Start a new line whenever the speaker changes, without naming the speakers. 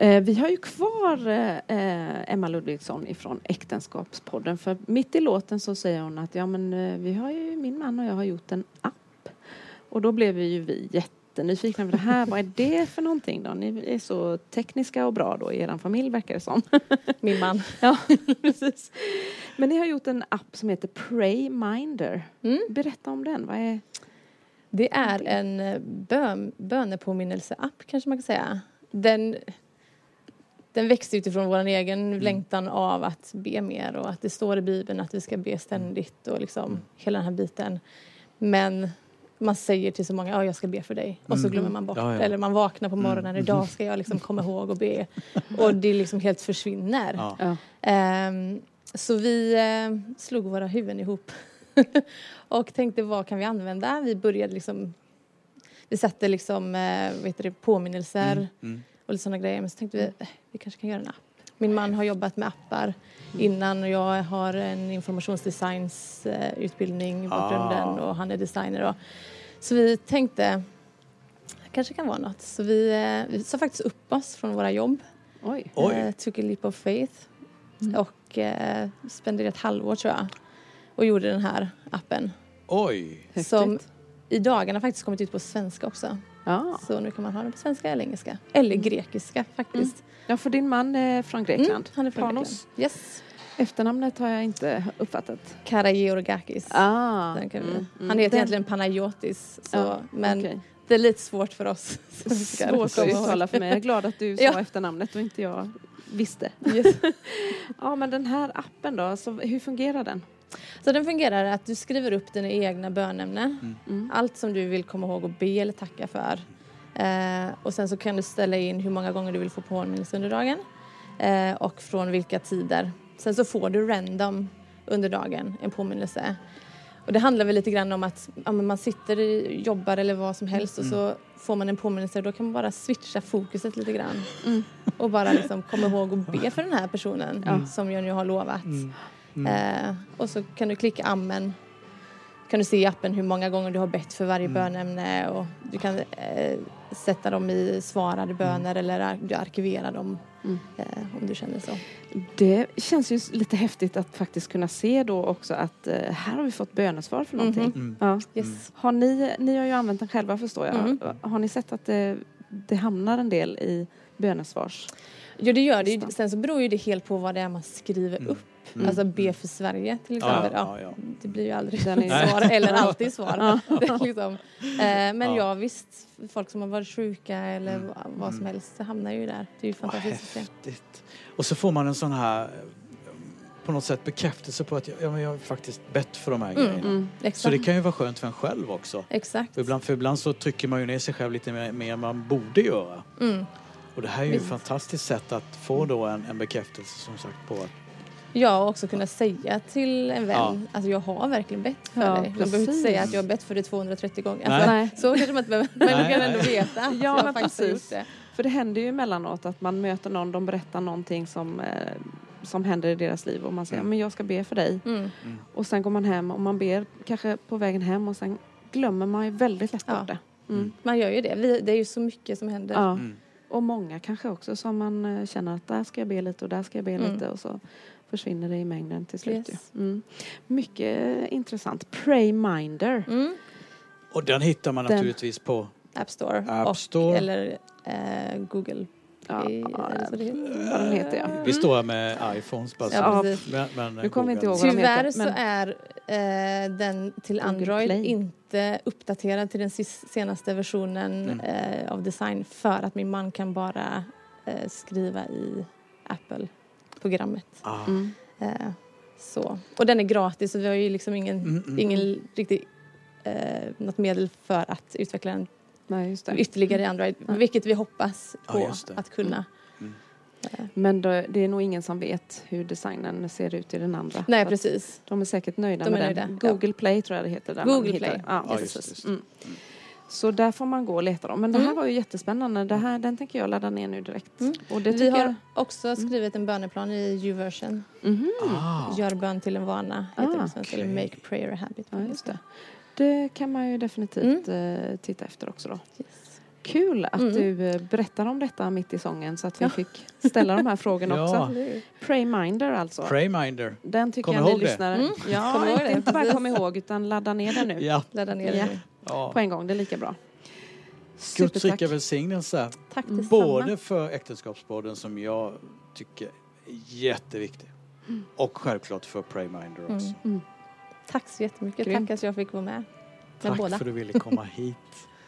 Eh, vi har ju kvar eh, Emma Ludvigsson ifrån Äktenskapspodden för mitt i låten så säger hon att ja men eh, vi har ju, min man och jag har gjort en app och då blev ju vi jättenyfikna på det här, vad är det för någonting då? Ni är så tekniska och bra då i er familj verkar det som.
Min man.
ja, precis. Men ni har gjort en app som heter Prayminder.
Mm.
Berätta om den, vad är
Det är en bön, bönepåminnelse-app kanske man kan säga. Den, den växte utifrån vår egen
Mm.
längtan av att be mer och att det står i Bibeln att vi ska be ständigt och liksom
Mm.
hela den här biten. Men man säger till så många, ja jag ska be för dig. Och så glömmer man bort
Ja, ja.
Eller man vaknar på morgonen, idag ska jag liksom komma ihåg och be. Och det liksom helt försvinner.
Ja.
Ehm, så vi eh, slog våra huvuden ihop och tänkte vad kan vi använda? Vi började liksom, vi satte liksom, eh, vad heter det, påminnelser
Mm.
Och lite sådana grejer. Men så tänkte vi, eh, vi kanske kan göra en app. Min man har jobbat med appar innan och jag har en informationsdesignsutbildning utbildning i bakgrunden
Ah.
och han är designer. Och, så vi tänkte, det kanske kan vara något. Så vi, eh, vi sa faktiskt upp oss från våra jobb
Oj.
Oj.
Eh, took a leap of faith. Och eh, spenderade ett halvår tror jag. Och gjorde den här appen.
Oj.
Häftigt.
Som i dagarna faktiskt kommit ut på svenska också.
Ja.
Så nu kan man ha den på svenska eller engelska. Eller grekiska faktiskt.
ja, för din man är från Grekland.
Mm, han är från
Panos.
Grekland. Yes.
Efternamnet har jag inte uppfattat.
Karageorgakis.
Ah. Mm, mm.
Han heter
Den-
egentligen Panayotis. Så,
Ja,
men
okej.
det är lite svårt för oss
Svårt att uttala för mig. Jag är glad att du sa
Ja.
efternamnet och inte jag visste.
Yes.
Ja, men den här appen då, så hur fungerar den?
Så den fungerar att du skriver upp dina egna bönämnen.
Mm.
Allt som du vill komma ihåg och be eller tacka för. Eh, och sen så kan du ställa in hur många gånger du vill få påminnelse under dagen. Eh, och från vilka tider. Sen så får du random under dagen en påminnelse. Och det handlar väl lite grann om att ja, men man sitter, i- jobbar eller vad som helst och så får man en påminnelse och då kan man bara switcha fokuset lite grann. Och bara liksom komma ihåg och be för den här personen som jag nu har lovat. Eh, och så kan du klicka amen. Kan du se i appen hur många gånger du har bett för varje bönämne och du kan eh, sätta dem i svarade böner eller ar- du arkiverar dem eh, om du känner så.
Det känns ju lite häftigt att faktiskt kunna se då också att eh, här har vi fått bönesvar för någonting.
Mm.
Ja.
Yes.
Har ni, ni har ju använt den själva förstår jag.
Mm.
Har ni sett att det, det hamnar en del i bönesvars?
Jo det gör det. Sen så beror ju det helt på vad det är man skriver upp. Alltså be för Sverige till
Mm. Ja,
exempel.
ja, ja.
Det blir ju aldrig svar eller alltid svar. Liksom. eh, men
Ja.
ja visst, folk som har varit sjuka eller
Mm.
vad- som helst det hamnar ju där. Det är ju fantastiskt att se.
häftigt. Och så får man en sån här eh, på något sätt bekräftelse på att jag, ja, men jag har faktiskt bett för de här
Mm.
grejerna.
Mm.
Så det kan ju vara skönt för en själv också.
Exakt.
För ibland, för ibland så trycker man ju ner sig själv lite mer, mer än man borde göra.
Mm.
Och det här är ju ett
Visst.
fantastiskt sätt att få då en, en bekräftelse som sagt på att
Ja, och också kunna säga till en vän
Ja.
att jag har verkligen bett för
Ja,
dig. Man behöver inte
precis.
säga att jag har bett för dig 230 gånger.
Nej.
Alltså,
Nej.
så kanske man inte behöver, men man kan ändå veta att
Ja,
jag
men
faktiskt har gjort
precis.
det.
För det händer ju emellanåt att man möter någon, de berättar någonting som, eh, som händer i deras liv och man säger
Mm.
men jag ska be för dig.
Mm.
Och sen går man hem och man ber kanske på vägen hem och sen glömmer man ju väldigt lätt
Ja.
bort det. Mm.
Man gör ju det. Vi, det är ju så mycket som händer.
Ja. Och många kanske också som man eh, känner att där ska jag be lite och där ska jag be
Mm.
lite och så försvinner det i mängden till slut.
Yes.
Mm. Mycket eh, intressant. Prayminder.
Mm.
Och den hittar man
Den-
naturligtvis på
App Store.
App
och,
Store.
Eller eh, Google.
Ja,
Play, är det så det heter?
vad den heter ja.
Vi står här med iPhones bara.
Ja.
Men, men
Nu kommer vi inte ihåg vad de heter,
Tyvärr så
men-
är eh, den till Android inte uppdaterad till den senaste versionen
Mm.
eh, av design för att min man kan bara eh, skriva i Apple-programmet.
Ah.
Mm.
Eh, så. Och den är gratis så vi har ju liksom ingen,
Mm, mm.
ingen riktig eh, något medel för att utveckla den
Nej, just det.
ytterligare i Android. Vilket vi hoppas
Ja,
på
det.
att kunna.
Mm.
Men då, det är nog ingen som vet hur designen ser ut i den andra.
Nej precis.
De är säkert nöjda
De
med den.
nöjda, ja.
Google Play tror jag det heter. Där
Google
man hittar
Play.
Ja,
Ja, just just
Mm. Så där får man gå och leta dem. Men det här
Mm.
var ju jättespännande. Det här, den tänker jag ladda ner nu direkt.
Mm.
Och det
Vi har
jag...
också skrivit en böneplan i U-version.
Mhm.
Ah.
Gör bön till en vana, heter
Ah,
det. Eller
okej.
make prayer a habit.
Ja, just det. Det kan man ju definitivt
Mm.
eh, titta efter också då.
Yes.
kul att
Mm.
du eh, berättar om detta mitt i sången så att vi fick ställa de här frågorna
Ja.
också. Prayminder alltså.
Prayminder.
Den tycker
Kom
jag ni lyssnare...
Mm.
Ja,
Kom ihåg
inte,
det,
inte bara kom ihåg utan ladda ner den nu.
Ja.
Ladda ner
Ja.
ja.
På en gång, det är lika bra.
Guds rika välsignelse.
Tack
Mm.
Både för äktenskapspodden som jag tycker är jätteviktig. Och självklart för Prayminder också.
Tack så jättemycket.
Grym.
Tack att jag fick vara med. Med
Tack
båda.
för att du ville komma hit.